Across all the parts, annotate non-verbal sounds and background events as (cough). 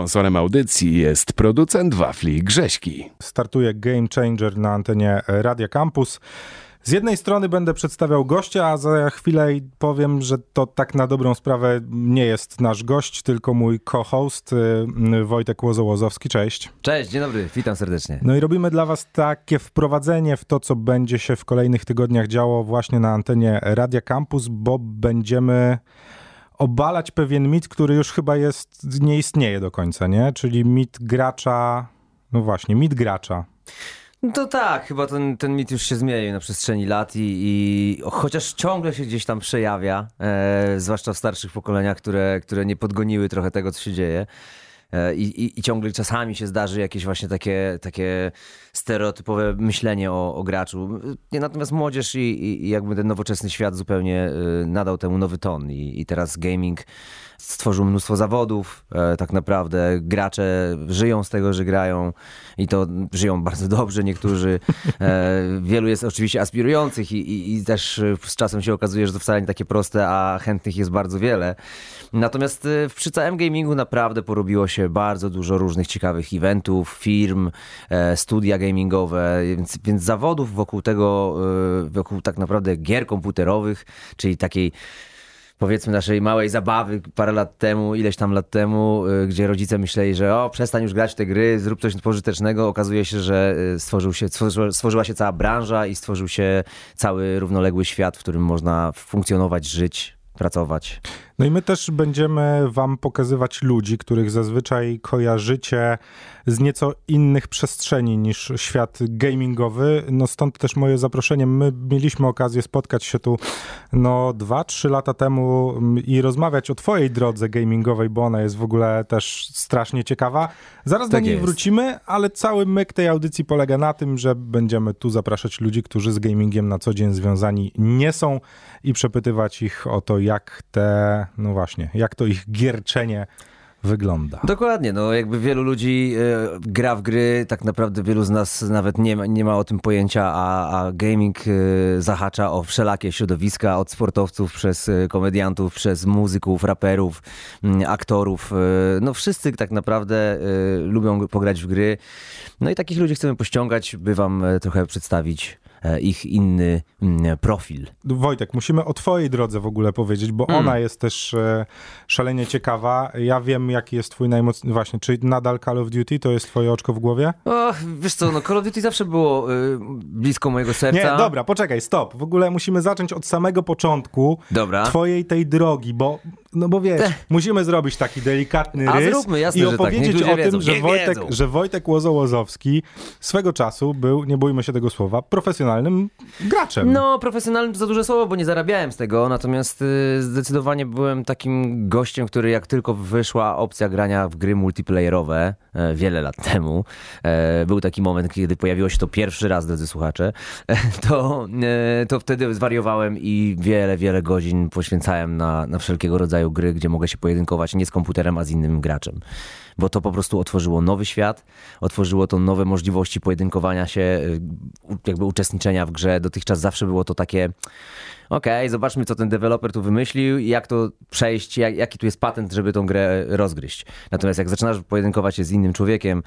Sponsorem audycji jest producent wafli Grześki. Startuje Game Changer na antenie Radia Campus. Z jednej strony będę przedstawiał gościa, a za chwilę powiem, że to tak na dobrą sprawę nie jest nasz gość, tylko mój co-host y, Wojtek Łozołozowski. Cześć. Cześć, dzień dobry, witam serdecznie. No i robimy dla was takie wprowadzenie w to, co będzie się w kolejnych tygodniach działo właśnie na antenie Radia Campus, bo będziemy obalać pewien mit, który już chyba jest, nie istnieje do końca, nie? Czyli mit gracza, no właśnie, mit gracza. No to tak, chyba ten, ten mit już się zmienił na przestrzeni lat i, i chociaż ciągle się gdzieś tam przejawia, e, zwłaszcza w starszych pokoleniach, które, które nie podgoniły trochę tego, co się dzieje. E, I, i, I, ciągle czasami się zdarzy jakieś właśnie takie, takie stereotypowe myślenie o, o graczu. Natomiast młodzież i, i, jakby ten nowoczesny świat zupełnie e, nadał temu nowy ton. I, i teraz gaming stworzył mnóstwo zawodów. E, tak naprawdę gracze żyją z tego, że grają i to żyją bardzo dobrze. Niektórzy, wielu jest oczywiście aspirujących i, i, i też z czasem się okazuje, że to wcale nie takie proste, a chętnych jest bardzo wiele. Natomiast przy całym gamingu naprawdę porobiło się się bardzo dużo różnych ciekawych eventów, firm, e, studia gamingowe, więc, więc zawodów wokół tego, e, wokół tak naprawdę gier komputerowych, czyli takiej powiedzmy naszej małej zabawy parę lat temu, ileś tam lat temu, e, gdzie rodzice myśleli, że o, przestań już grać w te gry, zrób coś pożytecznego. Okazuje się, że stworzył się, stworzyła się cała branża i stworzył się cały równoległy świat, w którym można funkcjonować, żyć, pracować. No i my też będziemy wam pokazywać ludzi, których zazwyczaj kojarzycie z nieco innych przestrzeni niż świat gamingowy. No stąd też moje zaproszenie. My mieliśmy okazję spotkać się tu no dwa, trzy lata temu i rozmawiać o twojej drodze gamingowej, bo ona jest w ogóle też strasznie ciekawa. Zaraz tak do niej jest. wrócimy, ale cały myk tej audycji polega na tym, że będziemy tu zapraszać ludzi, którzy z gamingiem na co dzień związani nie są i przepytywać ich o to, jak te no właśnie, jak to ich gierczenie wygląda. Dokładnie, no jakby wielu ludzi y, gra w gry, tak naprawdę wielu z nas nawet nie ma, nie ma o tym pojęcia, a, a gaming y, zahacza o wszelakie środowiska, od sportowców przez y, komediantów, przez muzyków, raperów, aktorów. no wszyscy tak naprawdę lubią pograć w gry. No i takich ludzi chcemy pościągać, by wam trochę przedstawić E, ich inny mm, profil. Wojtek, musimy o twojej drodze w ogóle powiedzieć, bo hmm. ona jest też e, szalenie ciekawa. Ja wiem, jaki jest twój najmocniejszy... Właśnie, czy nadal Call of Duty to jest twoje oczko w głowie? O, wiesz co, no Call of Duty zawsze było y, blisko mojego serca. Nie, dobra, poczekaj, stop. W ogóle musimy zacząć od samego początku dobra. twojej tej drogi, bo no bo wiesz, musimy zrobić taki delikatny rys A zróbmy, jasne, i opowiedzieć tak. o tym, że Wojtek, że Wojtek Łozo-Łozowski swego czasu był, nie bójmy się tego słowa, profesjonalnym graczem. No, profesjonalnym to za duże słowo, bo nie zarabiałem z tego, natomiast y, zdecydowanie byłem takim gościem, który jak tylko wyszła opcja grania w gry multiplayerowe e, wiele lat temu, e, był taki moment, kiedy pojawiło się to pierwszy raz, drodzy słuchacze, e, to, to wtedy zwariowałem i wiele, wiele godzin poświęcałem na, na wszelkiego rodzaju rodzaju gry, gdzie mogę się pojedynkować nie z komputerem, a z innym graczem. Bo to po prostu otworzyło nowy świat, otworzyło to nowe możliwości pojedynkowania się, y, jakby uczestniczenia w grze. Dotychczas zawsze było to takie okej, okay, zobaczmy, co ten deweloper tu wymyślił, jak to przejść, jak, jaki tu jest patent, żeby tą grę rozgryźć. Natomiast jak zaczynasz pojedynkować się z innym człowiekiem,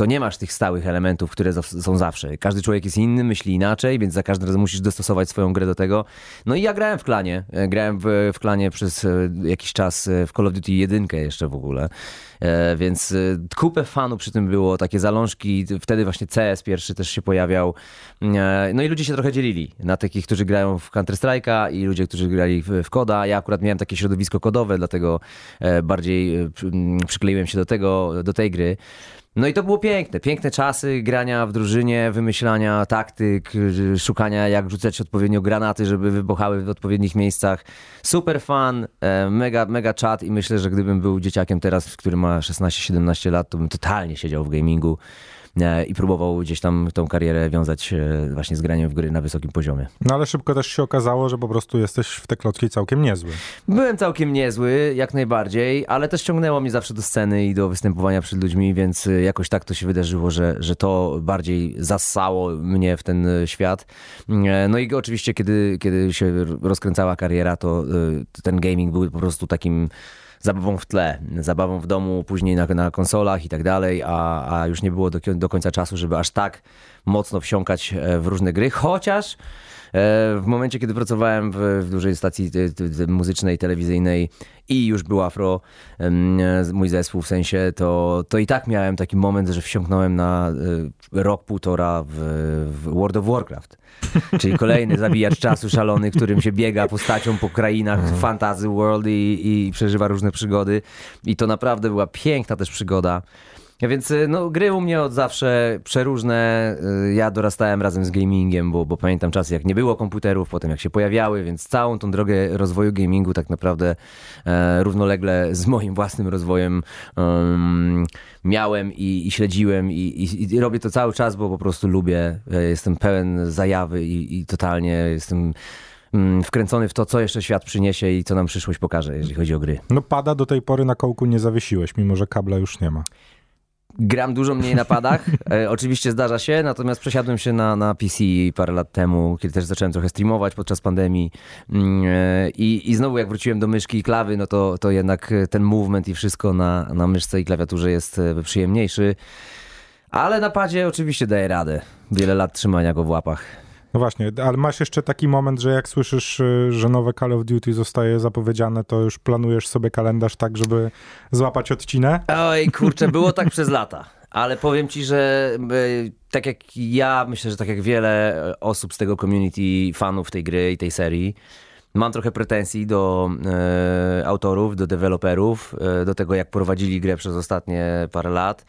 to nie masz tych stałych elementów, które są zawsze. Każdy człowiek jest inny, myśli inaczej, więc za każdym razem musisz dostosować swoją grę do tego. No i ja grałem w klanie. E, grałem w, w klanie przez e, jakiś czas e, w Call of Duty 1 jeszcze w ogóle. Więc kupę fanu przy tym było, takie zalążki. Wtedy właśnie CS pierwszy też się pojawiał. No i ludzie się trochę dzielili na takich, którzy grają w Counter-Strike'a i ludzie, którzy grali w koda. Ja akurat miałem takie środowisko kodowe, dlatego bardziej przykleiłem się do tego, do tej gry. No i to było piękne. Piękne czasy grania w drużynie, wymyślania taktyk, szukania jak rzucać odpowiednio granaty, żeby wybuchały w odpowiednich miejscach. Super fan, e, mega, mega czat i myślę, że gdybym był dzieciakiem teraz, który ma 16-17 lat, to bym totalnie siedział w gamingu. E, i próbował gdzieś tam tą karierę wiązać e, właśnie z graniem w gry na wysokim poziomie. No ale szybko też się okazało, że po prostu jesteś w te klocki całkiem niezły. Byłem całkiem niezły, jak najbardziej, ale też ciągnęło mnie zawsze do sceny i do występowania przed ludźmi, więc e, jakoś tak to się wydarzyło, że, że to bardziej zassało mnie w ten świat. No i oczywiście, kiedy, kiedy się rozkręcała kariera, to ten gaming był po prostu takim zabawą w tle, zabawą w domu, później na, na konsolach i tak dalej, a, a już nie było do, do końca czasu, żeby aż tak mocno wsiąkać e, w różne gry, chociaż w momencie, kiedy pracowałem w, w dużej stacji muzycznej, telewizyjnej i już był afro, mój zespół w sensie, to, to i tak miałem taki moment, że wsiąknąłem na rok, półtora w, w World of Warcraft. Czyli kolejny zabijacz (laughs) czasu szalony, którym się biega postacią po krainach mhm. fantasy world i, i przeżywa różne przygody. I to naprawdę była piękna też przygoda. Więc y, no, gry u mnie od zawsze przeróżne. Y, ja dorastałem razem z gamingiem, bo, bo pamiętam czasy, jak nie było komputerów, potem jak się pojawiały, więc całą tą drogę rozwoju gamingu tak naprawdę e, równolegle z moim własnym rozwojem um, miałem i, i śledziłem i, i, i, robię to cały czas, bo po prostu lubię. E, jestem pełen zajawy i, i totalnie jestem mm, wkręcony w to, co jeszcze świat przyniesie i co nam przyszłość pokaże, jeżeli chodzi o gry. No pada do tej pory na kołku nie zawiesiłeś, mimo że kabla już nie ma. Gram dużo mniej na padach. (laughs) E, oczywiście zdarza się, natomiast przesiadłem się na, na PC parę lat temu, kiedy też zacząłem trochę streamować podczas pandemii. Mm, e, I, i znowu jak wróciłem do myszki i klawy, no to, to jednak ten movement i wszystko na, na myszce i klawiaturze jest e, przyjemniejszy. Ale na padzie oczywiście daje radę. Wiele lat trzymania go w łapach. No właśnie, ale masz jeszcze taki moment, że jak słyszysz, y, że nowe Call of Duty zostaje zapowiedziane, to już planujesz sobie kalendarz tak, żeby złapać odcinę? Oj, kurczę, (laughs) było tak przez lata. Ale powiem ci, że y, tak jak ja, myślę, że tak jak wiele osób z tego community, fanów tej gry i tej serii, mam trochę pretensji do e, autorów, do deweloperów, e, do tego jak prowadzili grę przez ostatnie parę lat.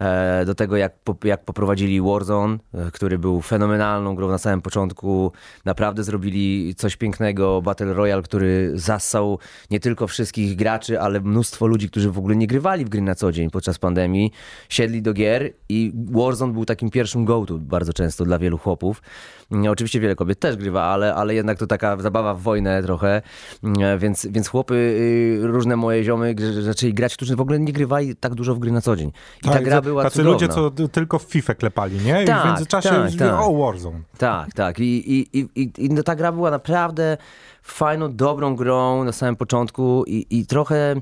E, do tego jak, jak poprowadzili Warzone, e, który był fenomenalną grą na samym początku. Naprawdę zrobili coś pięknego. Battle Royale, który zassał nie tylko wszystkich graczy, ale mnóstwo ludzi, którzy w ogóle nie grywali w gry na co dzień podczas pandemii, siedli do gier i Warzone był takim pierwszym go-to bardzo często dla wielu chłopów. Mm, oczywiście wiele kobiet też grywa, ale, ale jednak to taka zabawa w wojnę trochę, mm, więc, więc chłopy, y, różne moje ziomy zaczęli grać, którzy w ogóle nie grywali tak dużo w gry na co dzień. I tak, ta gra była Tacy cudowna. ludzie, co tylko w FIFA klepali, nie? I tak, w międzyczasie tak, tak. o Warzone. Tak, tak. I, i, i, i, i ta gra była naprawdę fajną, dobrą grą na samym początku i, i trochę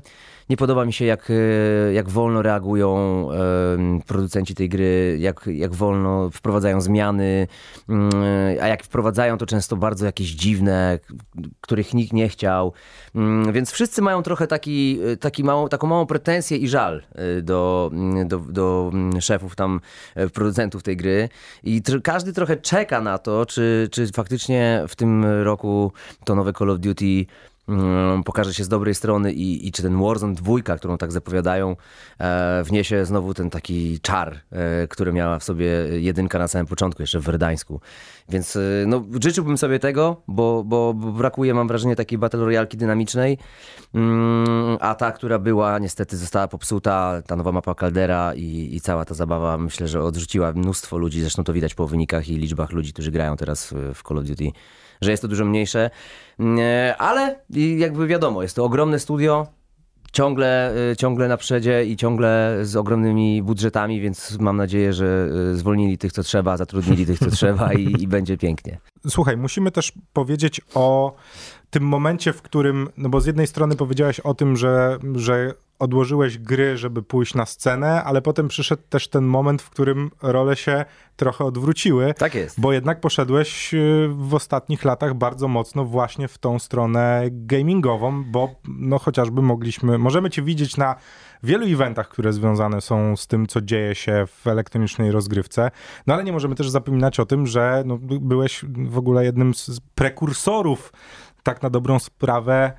nie podoba mi się, jak, e, jak wolno reagują producenci tej gry, jak, jak wolno wprowadzają zmiany, mm, a jak wprowadzają to często bardzo jakieś dziwne, których nikt nie chciał. Mm, więc wszyscy mają trochę taki, taki małą, taką małą pretensję i żal e, do, mm, do, do szefów tam, e, producentów tej gry. I każdy trochę czeka na to, czy, czy faktycznie w tym roku to nowe Call of Duty pokaże się z dobrej strony i, i czy ten Warzone 2, którą tak zapowiadają, e, wniesie znowu ten taki czar, e, który miała w sobie jedynka na samym początku, jeszcze w Werdańsku. Więc e, no, życzyłbym sobie tego, bo, bo brakuje, mam wrażenie, takiej Battle Royalki dynamicznej, mm, a ta, która była, niestety została popsuta, ta nowa mapa Caldera i, i cała ta zabawa, myślę, że odrzuciła mnóstwo ludzi, zresztą to widać po wynikach i liczbach ludzi, którzy grają teraz w Call of Duty że jest to dużo mniejsze. Mm, e, ale jakby wiadomo, jest to ogromne studio, ciągle, e, ciągle na przedzie i ciągle z ogromnymi budżetami, więc mam nadzieję, że e, zwolnili tych, co trzeba, zatrudnili tych, co (laughs) trzeba i, i będzie pięknie. Słuchaj, musimy też powiedzieć o tym momencie, w którym, no bo z jednej strony powiedziałeś o tym, że, że odłożyłeś gry, żeby pójść na scenę, ale potem przyszedł też ten moment, w którym role się trochę odwróciły. Tak jest. Bo jednak poszedłeś y, w ostatnich latach bardzo mocno właśnie w tą stronę gamingową, bo no chociażby mogliśmy, możemy cię widzieć na wielu eventach, które związane są z tym, co dzieje się w elektronicznej rozgrywce. No ale nie możemy też zapominać o tym, że no, byłeś w ogóle jednym z prekursorów tak na dobrą sprawę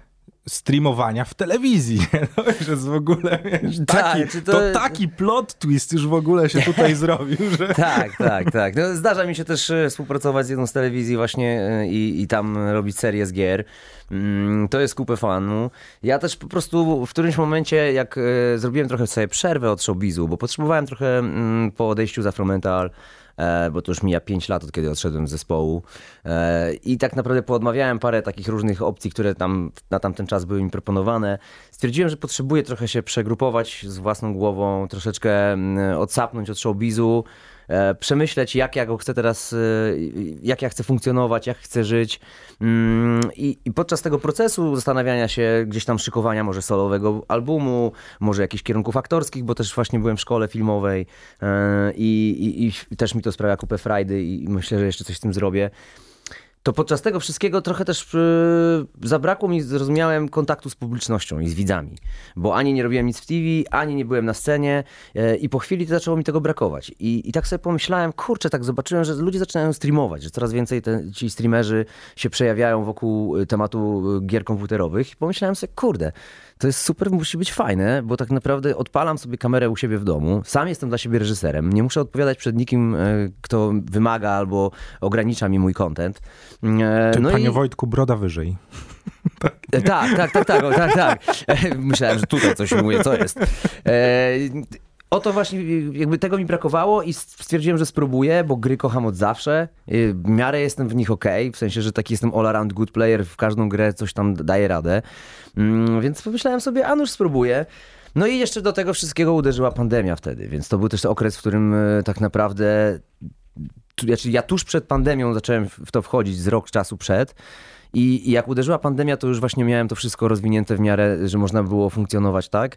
streamowania w telewizji. (laughs) No, że jest w ogóle wiesz, tak, taki, to... to... taki plot twist już w ogóle się (laughs) tutaj zrobił. Że... Tak, tak, tak. No, zdarza mi się też e, współpracować z jedną z telewizji właśnie e, i, i tam robić serię z gier. Mm, to jest kupę fanu. Ja też po prostu w którymś momencie, jak e, zrobiłem trochę sobie przerwę od showbizu, bo potrzebowałem trochę mm, po odejściu z Afromental bo to już mija 5 lat od kiedy odszedłem z zespołu. E, I tak naprawdę poodmawiałem parę takich różnych opcji, które tam na tamten czas były mi proponowane. Stwierdziłem, że potrzebuję trochę się przegrupować z własną głową, troszeczkę mm, odsapnąć od showbizu e, przemyśleć, jak ja go chcę teraz, e, jak ja chcę funkcjonować, jak chcę żyć. Mm, I, I podczas tego procesu zastanawiania się, gdzieś tam szykowania może solowego albumu, może jakichś kierunków aktorskich, bo też właśnie byłem w szkole filmowej e, i, i, i też mi to sprawia kupę frajdy i myślę, że jeszcze coś z tym zrobię to podczas tego wszystkiego trochę też yy, zabrakło mi, zrozumiałem, kontaktu z publicznością i z widzami. Bo ani nie robiłem nic w TV, ani nie byłem na scenie yy, i po chwili zaczęło mi tego brakować. I, I tak sobie pomyślałem, kurczę, tak zobaczyłem, że ludzie zaczynają streamować, że coraz więcej te, ci streamerzy się przejawiają wokół y, tematu y, gier komputerowych i pomyślałem sobie, kurde, to jest super, musi być fajne, bo tak naprawdę odpalam sobie kamerę u siebie w domu, sam jestem dla siebie reżyserem, nie muszę odpowiadać przed nikim, e, kto wymaga albo ogranicza mi mój content. E, Ty, no panie i... Wojtku, broda wyżej. E, (laughs) tak, tak, tak, tak, tak, tak. Myślałem, że tutaj coś mówię, co jest. O to właśnie, jakby tego mi brakowało i stwierdziłem, że spróbuję, bo gry kocham od zawsze. W miarę jestem w nich ok, w sensie, że taki jestem all around good player, w każdą grę coś tam daje radę. Mm, więc pomyślałem sobie, a nuż spróbuję. No i jeszcze do tego wszystkiego uderzyła pandemia wtedy, więc to był też okres, w którym e, tak naprawdę, znaczy ja tuż przed pandemią zacząłem w to wchodzić, z rok czasu przed. I, I jak uderzyła pandemia, to już właśnie miałem to wszystko rozwinięte w miarę, że można było funkcjonować tak.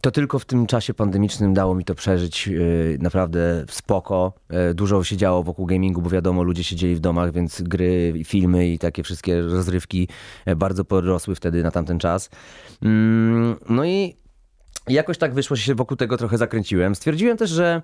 To tylko w tym czasie pandemicznym dało mi to przeżyć yy, naprawdę spoko. Yy, dużo się działo wokół gamingu, bo wiadomo, ludzie siedzieli w domach, więc gry, filmy i takie wszystkie rozrywki yy, bardzo porosły wtedy na tamten czas. Mm, no i jakoś tak wyszło, się wokół tego trochę zakręciłem. Stwierdziłem też, że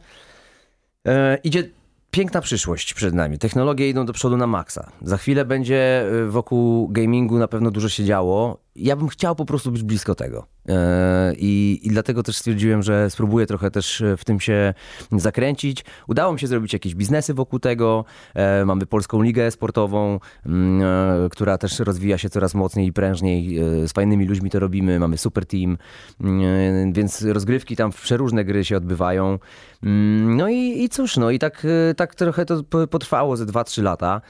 idzie piękna przyszłość przed nami. Technologie idą do przodu na maksa. Za chwilę będzie wokół gamingu na pewno dużo się działo ja bym chciał po prostu być blisko tego. E, I, I dlatego też stwierdziłem, że spróbuję trochę też w tym się zakręcić. Udało mi się zrobić jakieś biznesy wokół tego. E, mamy Polską Ligę Sportową, mm, e, która też rozwija się coraz mocniej i prężniej. Z fajnymi ludźmi to robimy. Mamy super team, mm, więc rozgrywki tam w przeróżne gry się odbywają. Mm, no i, i cóż, no i tak, tak trochę to potrwało ze 2-3 lata.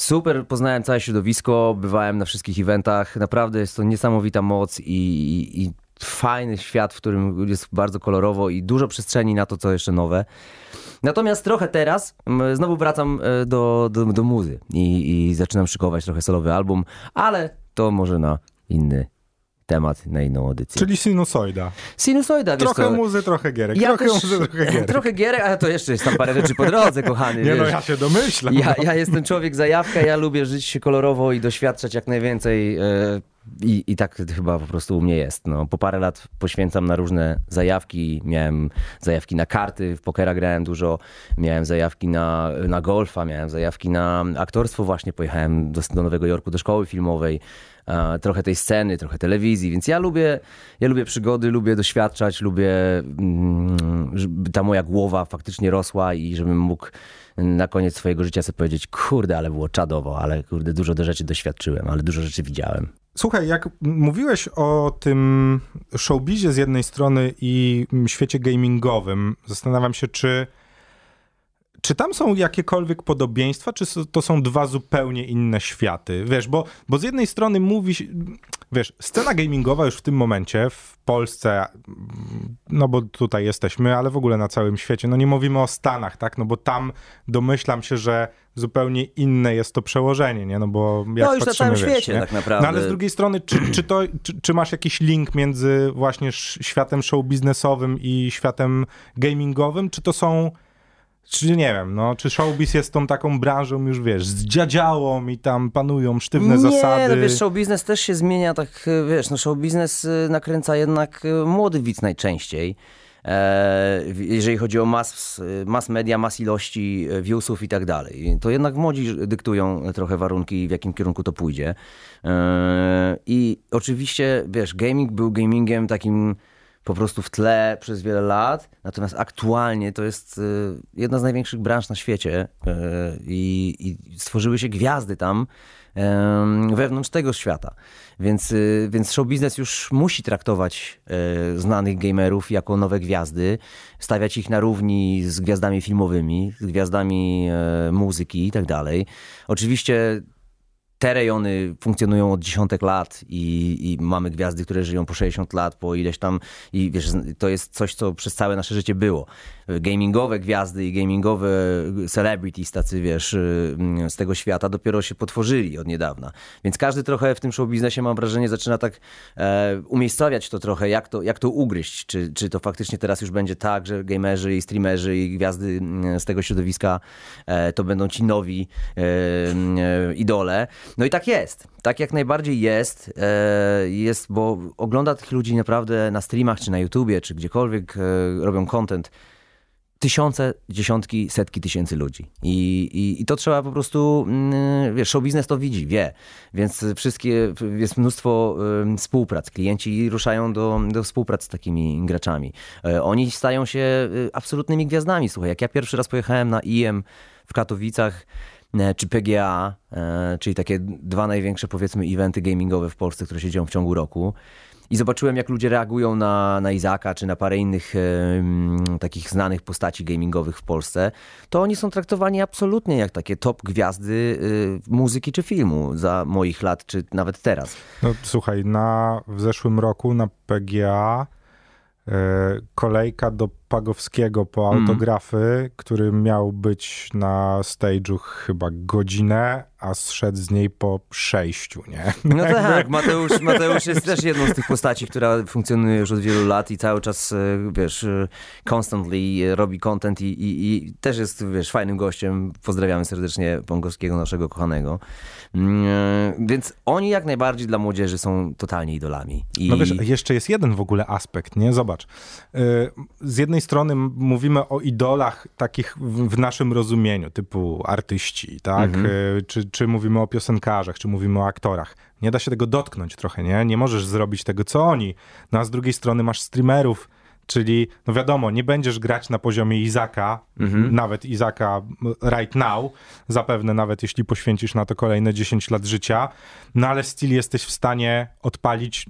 Super, poznałem całe środowisko, bywałem na wszystkich eventach. Naprawdę jest to niesamowita moc i, i, i fajny świat, w którym jest bardzo kolorowo i dużo przestrzeni na to, co jeszcze nowe. Natomiast trochę teraz znowu wracam e, do, do, do muzy i, i zaczynam szykować trochę solowy album, ale to może na inny temat na inną audycję. Czyli sinusoida. Sinusoida, wiesz Trochę co? muzy, trochę gierek. Ja trochę też, muzy, trochę gierek. (laughs) Trochę gierek, ale to jeszcze jest tam parę rzeczy po drodze, kochany. (laughs) Nie no, wiesz. no, ja się domyślam. Ja, ja jestem człowiek zajawka, ja lubię żyć kolorowo i doświadczać jak najwięcej. E, i, I tak chyba po prostu u mnie jest. No, po parę lat poświęcam na różne zajawki. Miałem zajawki na karty, w pokera grałem dużo. Miałem zajawki na, na golfa, miałem zajawki na aktorstwo. Właśnie pojechałem do, do Nowego Jorku do szkoły filmowej trochę tej sceny, trochę telewizji, więc ja lubię, ja lubię przygody, lubię doświadczać, lubię, mm, żeby ta moja głowa faktycznie rosła i żebym mógł na koniec swojego życia sobie powiedzieć, kurde, ale było czadowo, ale kurde, dużo do rzeczy doświadczyłem, ale dużo rzeczy widziałem. Słuchaj, jak mówiłeś o tym showbizie z jednej strony i świecie gamingowym, zastanawiam się, czy czy tam są jakiekolwiek podobieństwa, czy to są dwa zupełnie inne światy? Wiesz, bo, bo z jednej strony mówi się, wiesz, scena gamingowa już w tym momencie w Polsce, no bo tutaj jesteśmy, ale w ogóle na całym świecie, no nie mówimy o Stanach, tak? No bo tam domyślam się, że zupełnie inne jest to przełożenie, nie? No bo jak No już na całym wiesz, świecie nie? tak naprawdę. No ale z drugiej strony, czy, czy, to, czy, czy masz jakiś link między właśnie światem show biznesowym i światem gamingowym, czy to są czy nie wiem, no, czy showbiz jest tą taką branżą już, wiesz, zdziadziałą i tam panują sztywne nie, zasady? Nie, no wiesz, show biznes też się zmienia, tak, wiesz, no show biznes y, nakręca jednak y, młody widz najczęściej. E, jeżeli chodzi o mass, mass media, mass ilości e, viewsów i tak dalej. To jednak młodzi dyktują trochę warunki, w jakim kierunku to pójdzie. E, I oczywiście, wiesz, gaming był gamingiem takim po prostu w tle przez wiele lat. Natomiast aktualnie to jest y, jedna z największych branż na świecie y, i, i stworzyły się gwiazdy tam wewnątrz tego świata. Więc, y, więc show biznes już musi traktować znanych gamerów jako nowe gwiazdy, stawiać ich na równi z gwiazdami filmowymi, z gwiazdami muzyki i tak dalej. Oczywiście te rejony funkcjonują od dziesiątek lat i, i, mamy gwiazdy, które żyją po 60 lat, po ileś tam i wiesz, to jest coś, co przez całe nasze życie było. Gamingowe gwiazdy i gamingowe celebrities, tacy wiesz, z tego świata dopiero się potworzyli od niedawna. Więc każdy trochę w tym show biznesie, mam wrażenie, zaczyna tak e, umiejscowiać to trochę, jak to, jak to ugryźć. Czy, czy to faktycznie teraz już będzie tak, że gamerzy i streamerzy i gwiazdy z tego środowiska e, to będą ci nowi e, e, idole. No i tak jest. Tak jak najbardziej jest, e, jest, bo ogląda tych ludzi naprawdę na streamach, czy na YouTubie, czy gdziekolwiek e, robią content tysiące, dziesiątki, setki tysięcy ludzi. I, i, i to trzeba po prostu, mm, wiesz, show biznes to widzi, wie. Więc wszystkie, jest mnóstwo współprac. Klienci ruszają do, do współpracy z takimi graczami. E, oni stają się absolutnymi gwiazdami. Słuchaj, jak ja pierwszy raz pojechałem na IM w Katowicach, czy PGA, e, czyli takie dwa największe powiedzmy eventy gamingowe w Polsce, które się dzieją w ciągu roku. I zobaczyłem, jak ludzie reagują na, na Izaka, czy na parę innych e, takich znanych postaci gamingowych w Polsce, to oni są traktowani absolutnie jak takie top gwiazdy e, muzyki czy filmu za moich lat, czy nawet teraz. No słuchaj, na, w zeszłym roku na PGA e, kolejka do Pagowskiego po mm. autografy, mm. który miał być na stage'u chyba godzinę, a zszedł z niej po przejściu, nie? No tak, Mateusz, Mateusz jest też jedną z tych postaci, która funkcjonuje już od wielu lat i cały czas, e, wiesz, e, constantly robi content i, i, i też jest, wiesz, fajnym gościem. Pozdrawiamy serdecznie Pongowskiego, naszego kochanego. Mm, e, więc oni jak najbardziej dla młodzieży są totalnie idolami. I... No wiesz, jeszcze jest jeden w ogóle aspekt, nie? Zobacz. Z jednej jednej strony mówimy o idolach takich w, naszym rozumieniu, typu artyści, tak? Mhm. E, czy, czy mówimy o piosenkarzach, czy mówimy o aktorach. Nie da się tego dotknąć trochę, nie? Nie możesz zrobić tego, co oni. No a z drugiej strony masz streamerów, Czyli, no wiadomo, nie będziesz grać na poziomie Izaka, mhm. nawet Izaka right now, zapewne nawet jeśli poświęcisz na to kolejne 10 lat życia, no ale still jesteś w stanie odpalić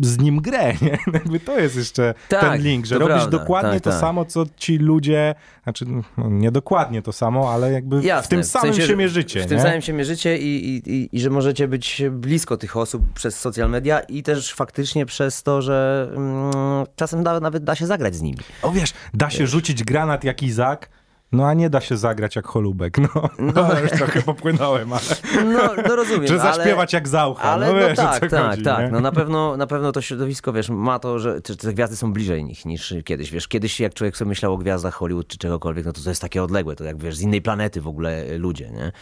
z nim grę, (laughs) nie? Jakby to jest jeszcze tak, ten link, że robisz prawda. dokładnie tak, to tak. samo, co ci ludzie, znaczy no, nie dokładnie to samo, ale jakby Jasne, w tym samym w sensie, się mierzycie. W tym samym się mierzycie i, i, i, i, że możecie być blisko tych osób przez social media i też faktycznie przez to, że mm, czasem nawet da się zagrać z nimi. O wiesz, da się wiesz. rzucić granat jak Izak, no a nie da się zagrać jak Holubek, no. no, no (laughs) już trochę popłynąłem, ale... No, no rozumiem, Czy zaśpiewać ale, jak Zaucha, ale, no, no wiesz, tak, tak, chodzi, tak. No na pewno, na pewno to środowisko, wiesz, ma to, że te gwiazdy są bliżej nich niż kiedyś, wiesz. Kiedyś jak człowiek sobie myślał o gwiazdach Hollywood czy czegokolwiek, no to to jest takie odległe, to jak, wiesz, z innej planety w ogóle ludzie, nie?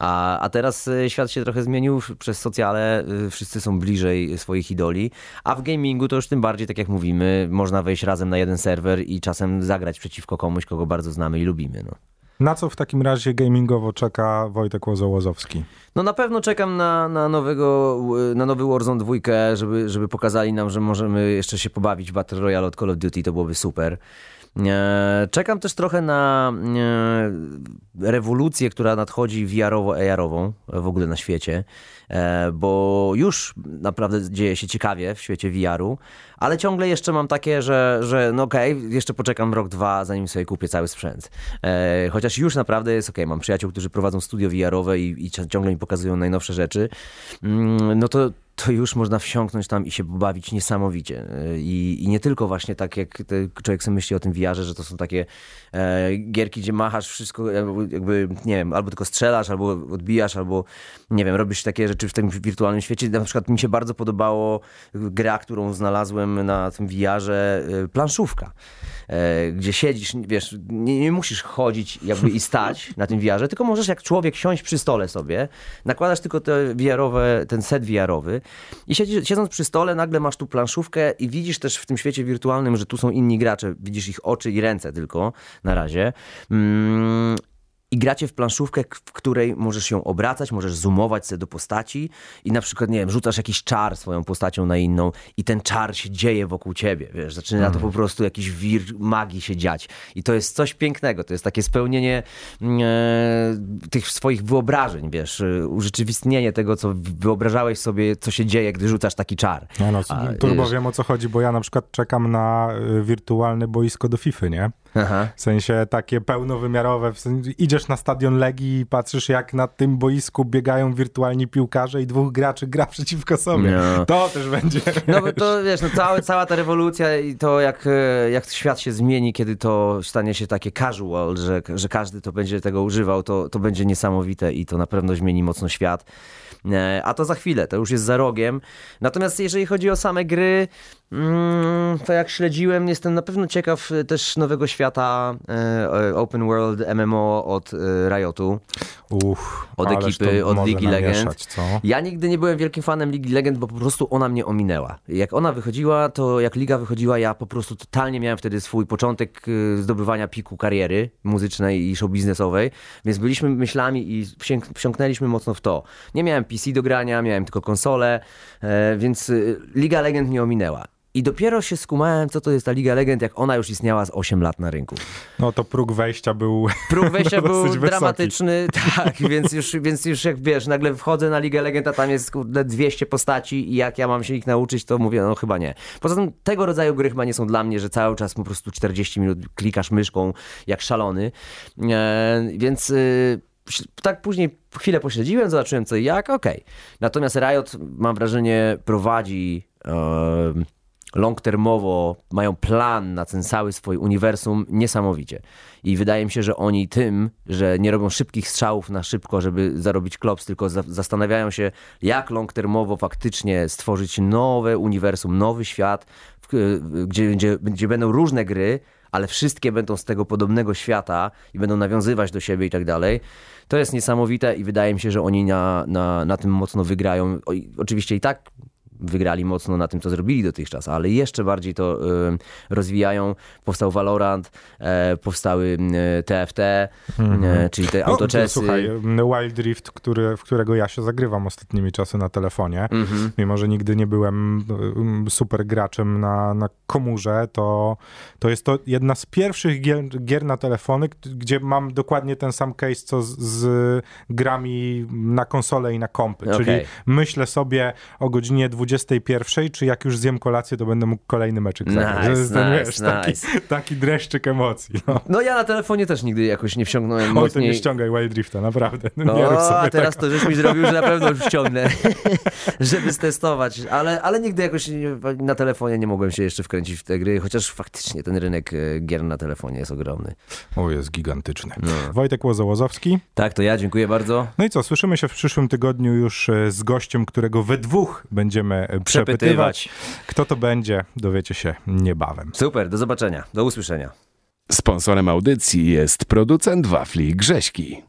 A, a teraz y, świat się trochę zmienił przez socjale, y, wszyscy są bliżej swoich idoli, a w gamingu to już tym bardziej, tak jak mówimy, można wejść razem na jeden serwer i czasem zagrać przeciwko komuś, kogo bardzo znamy i lubimy, no. Na co w takim razie gamingowo czeka Wojtek Łozołozowski? No na pewno czekam na, na, nowego, na nowy Warzone 2, żeby, żeby pokazali nam, że możemy jeszcze się pobawić w Battle Royale od Call of Duty, to byłoby super. E, czekam też trochę na e, rewolucję, która nadchodzi VR-owo-AR-ową w ogóle na świecie, e, bo już naprawdę dzieje się ciekawie w świecie VR-u, ale ciągle jeszcze mam takie, że, że no okej, okay, jeszcze poczekam rok, dwa, zanim sobie kupię cały sprzęt. Chociaż już naprawdę jest okej, okay, mam przyjaciół, którzy prowadzą studio VR-owe i, i ciągle mi pokazują najnowsze rzeczy, mm, no to to już można wsiąknąć tam i się bawić niesamowicie. I, i nie tylko właśnie tak, jak człowiek sobie myśli o tym wiarze, że to są takie e, gierki, gdzie machasz wszystko, jakby, nie wiem, albo tylko strzelasz, albo odbijasz, albo, nie wiem, robisz takie rzeczy w tym wirtualnym świecie. Na przykład mi się bardzo podobało gra, którą znalazłem na tym wiarze, e, planszówka, e, gdzie siedzisz, wiesz, nie, nie, musisz chodzić jakby i stać na tym wiarze, tylko możesz jak człowiek siąść przy stole sobie, nakładasz tylko te wiarowe, ten set wiarowy i siedząc przy stole, nagle masz tu planszówkę i widzisz też w tym świecie wirtualnym, że tu są inni gracze. Widzisz ich oczy i ręce tylko na razie. Mm, gracie w planszówkę, w której możesz się obracać, możesz zoomować sobie do postaci i na przykład, nie wiem, rzucasz jakiś czar swoją postacią na inną i ten czar się dzieje wokół ciebie, wiesz, zaczyna mm. to po prostu jakiś wir magii się dziać i to jest coś pięknego, to jest takie spełnienie mm, e, tych swoich wyobrażeń, wiesz, e, urzeczywistnienie tego, co wyobrażałeś sobie, co się dzieje, gdy rzucasz taki czar. No, no, turbo wiem o co chodzi, bo ja na przykład czekam na e, wirtualne boisko do FIFA, nie? Aha. W sensie takie pełnowymiarowe. W sensie idziesz na stadion Legii i patrzysz, jak na tym boisku biegają wirtualni piłkarze i dwóch graczy gra przeciwko sobie. No. To też będzie. No bo to wiesz, no całe, cała ta rewolucja i to jak, e, jak świat się zmieni, kiedy to stanie się takie casual, że, że każdy to będzie tego używał, to, to będzie niesamowite i to na pewno zmieni mocno świat. E, A to za chwilę, to już jest za rogiem. Natomiast jeżeli chodzi o same gry, mm, to jak śledziłem, jestem na pewno ciekaw e, też nowego świata e, Open World MMO od e, Riotu. Uff, Od ekipy, od Ligi Legend. namieszać? Ja nigdy nie byłem wielkim fanem Ligi Legend, bo po prostu ona mnie ominęła. Jak ona wychodziła, to jak Liga wychodziła, ja po prostu totalnie miałem wtedy swój początek zdobywania piku kariery muzycznej i show biznesowej, więc byliśmy myślami i wsiąknęliśmy mocno w to. Nie miałem PC do grania, miałem tylko konsolę, e, więc Liga Legend mnie ominęła. I dopiero się skumałem, co to jest ta Liga Legend, jak ona już istniała z 8 lat na rynku. No to próg wejścia był (laughs) Próg wejścia (laughs) był wysoki. dramatyczny, (laughs) tak, więc już, więc już jak wiesz, nagle wchodzę na Ligę Legend, a tam jest kurde 200 postaci i jak ja mam się ich nauczyć, to mówię, no chyba nie. Poza tym tego rodzaju gry chyba nie są dla mnie, że cały czas po prostu 40 minut klikasz myszką jak szalony, e, więc... y, tak później chwilę pośledziłem, zobaczyłem co i jak, okej. Natomiast Riot, mam wrażenie, prowadzi e, long-termowo, mają plan na ten cały swój uniwersum niesamowicie. I wydaje mi się, że oni tym, że nie robią szybkich strzałów na szybko, żeby zarobić klops, tylko za zastanawiają się, jak long-termowo faktycznie stworzyć nowe uniwersum, nowy świat, gdzie, gdzie, gdzie będą różne gry, ale wszystkie będą z tego podobnego świata i będą nawiązywać do siebie i tak dalej. To jest niesamowite i wydaje mi się, że oni na, na, na tym mocno wygrają. O, oczywiście i tak wygrali mocno na tym, co zrobili dotychczas, ale jeszcze bardziej to y, rozwijają. Powstał Valorant, e, powstały y, TFT, e, czyli te No, autoczesy. Słuchaj, Wild Rift, który, w którego ja się zagrywam ostatnimi czasy na telefonie, Mhm. mimo że nigdy nie byłem um, super graczem na, na komórze, to, to jest to jedna z pierwszych gier, gier na telefony, gdzie mam dokładnie ten sam case, co z, z grami na konsolę i na kompy. Czyli Okej. myślę sobie o godzinie 21, czy jak już zjem kolację, to będę mógł kolejny meczyk zagrać. Nice, ten, nice, wiesz, taki, nice. taki dreszczyk emocji. No. No ja na telefonie też nigdy jakoś nie wsiągnąłem Oj, to mocniej. nie ściągaj Wild Drifta, naprawdę. No, (laughs) nie rób sobie a teraz tego. to żeś mi zrobił, że na pewno już ściągnę, (laughs) żeby stestować, ale, ale nigdy jakoś nie- na telefonie nie mogłem się jeszcze wkręcić w te gry, chociaż faktycznie ten rynek e, gier na telefonie jest ogromny. O, jest gigantyczny. No. Wojtek Łozołozowski. Tak, to ja dziękuję bardzo. No i co, słyszymy się w przyszłym tygodniu już e, z gościem, którego we dwóch będziemy przepytywać. Przepytywać. Kto to będzie, dowiecie się niebawem. Super, do zobaczenia, do usłyszenia. Sponsorem audycji jest producent wafli Grześki.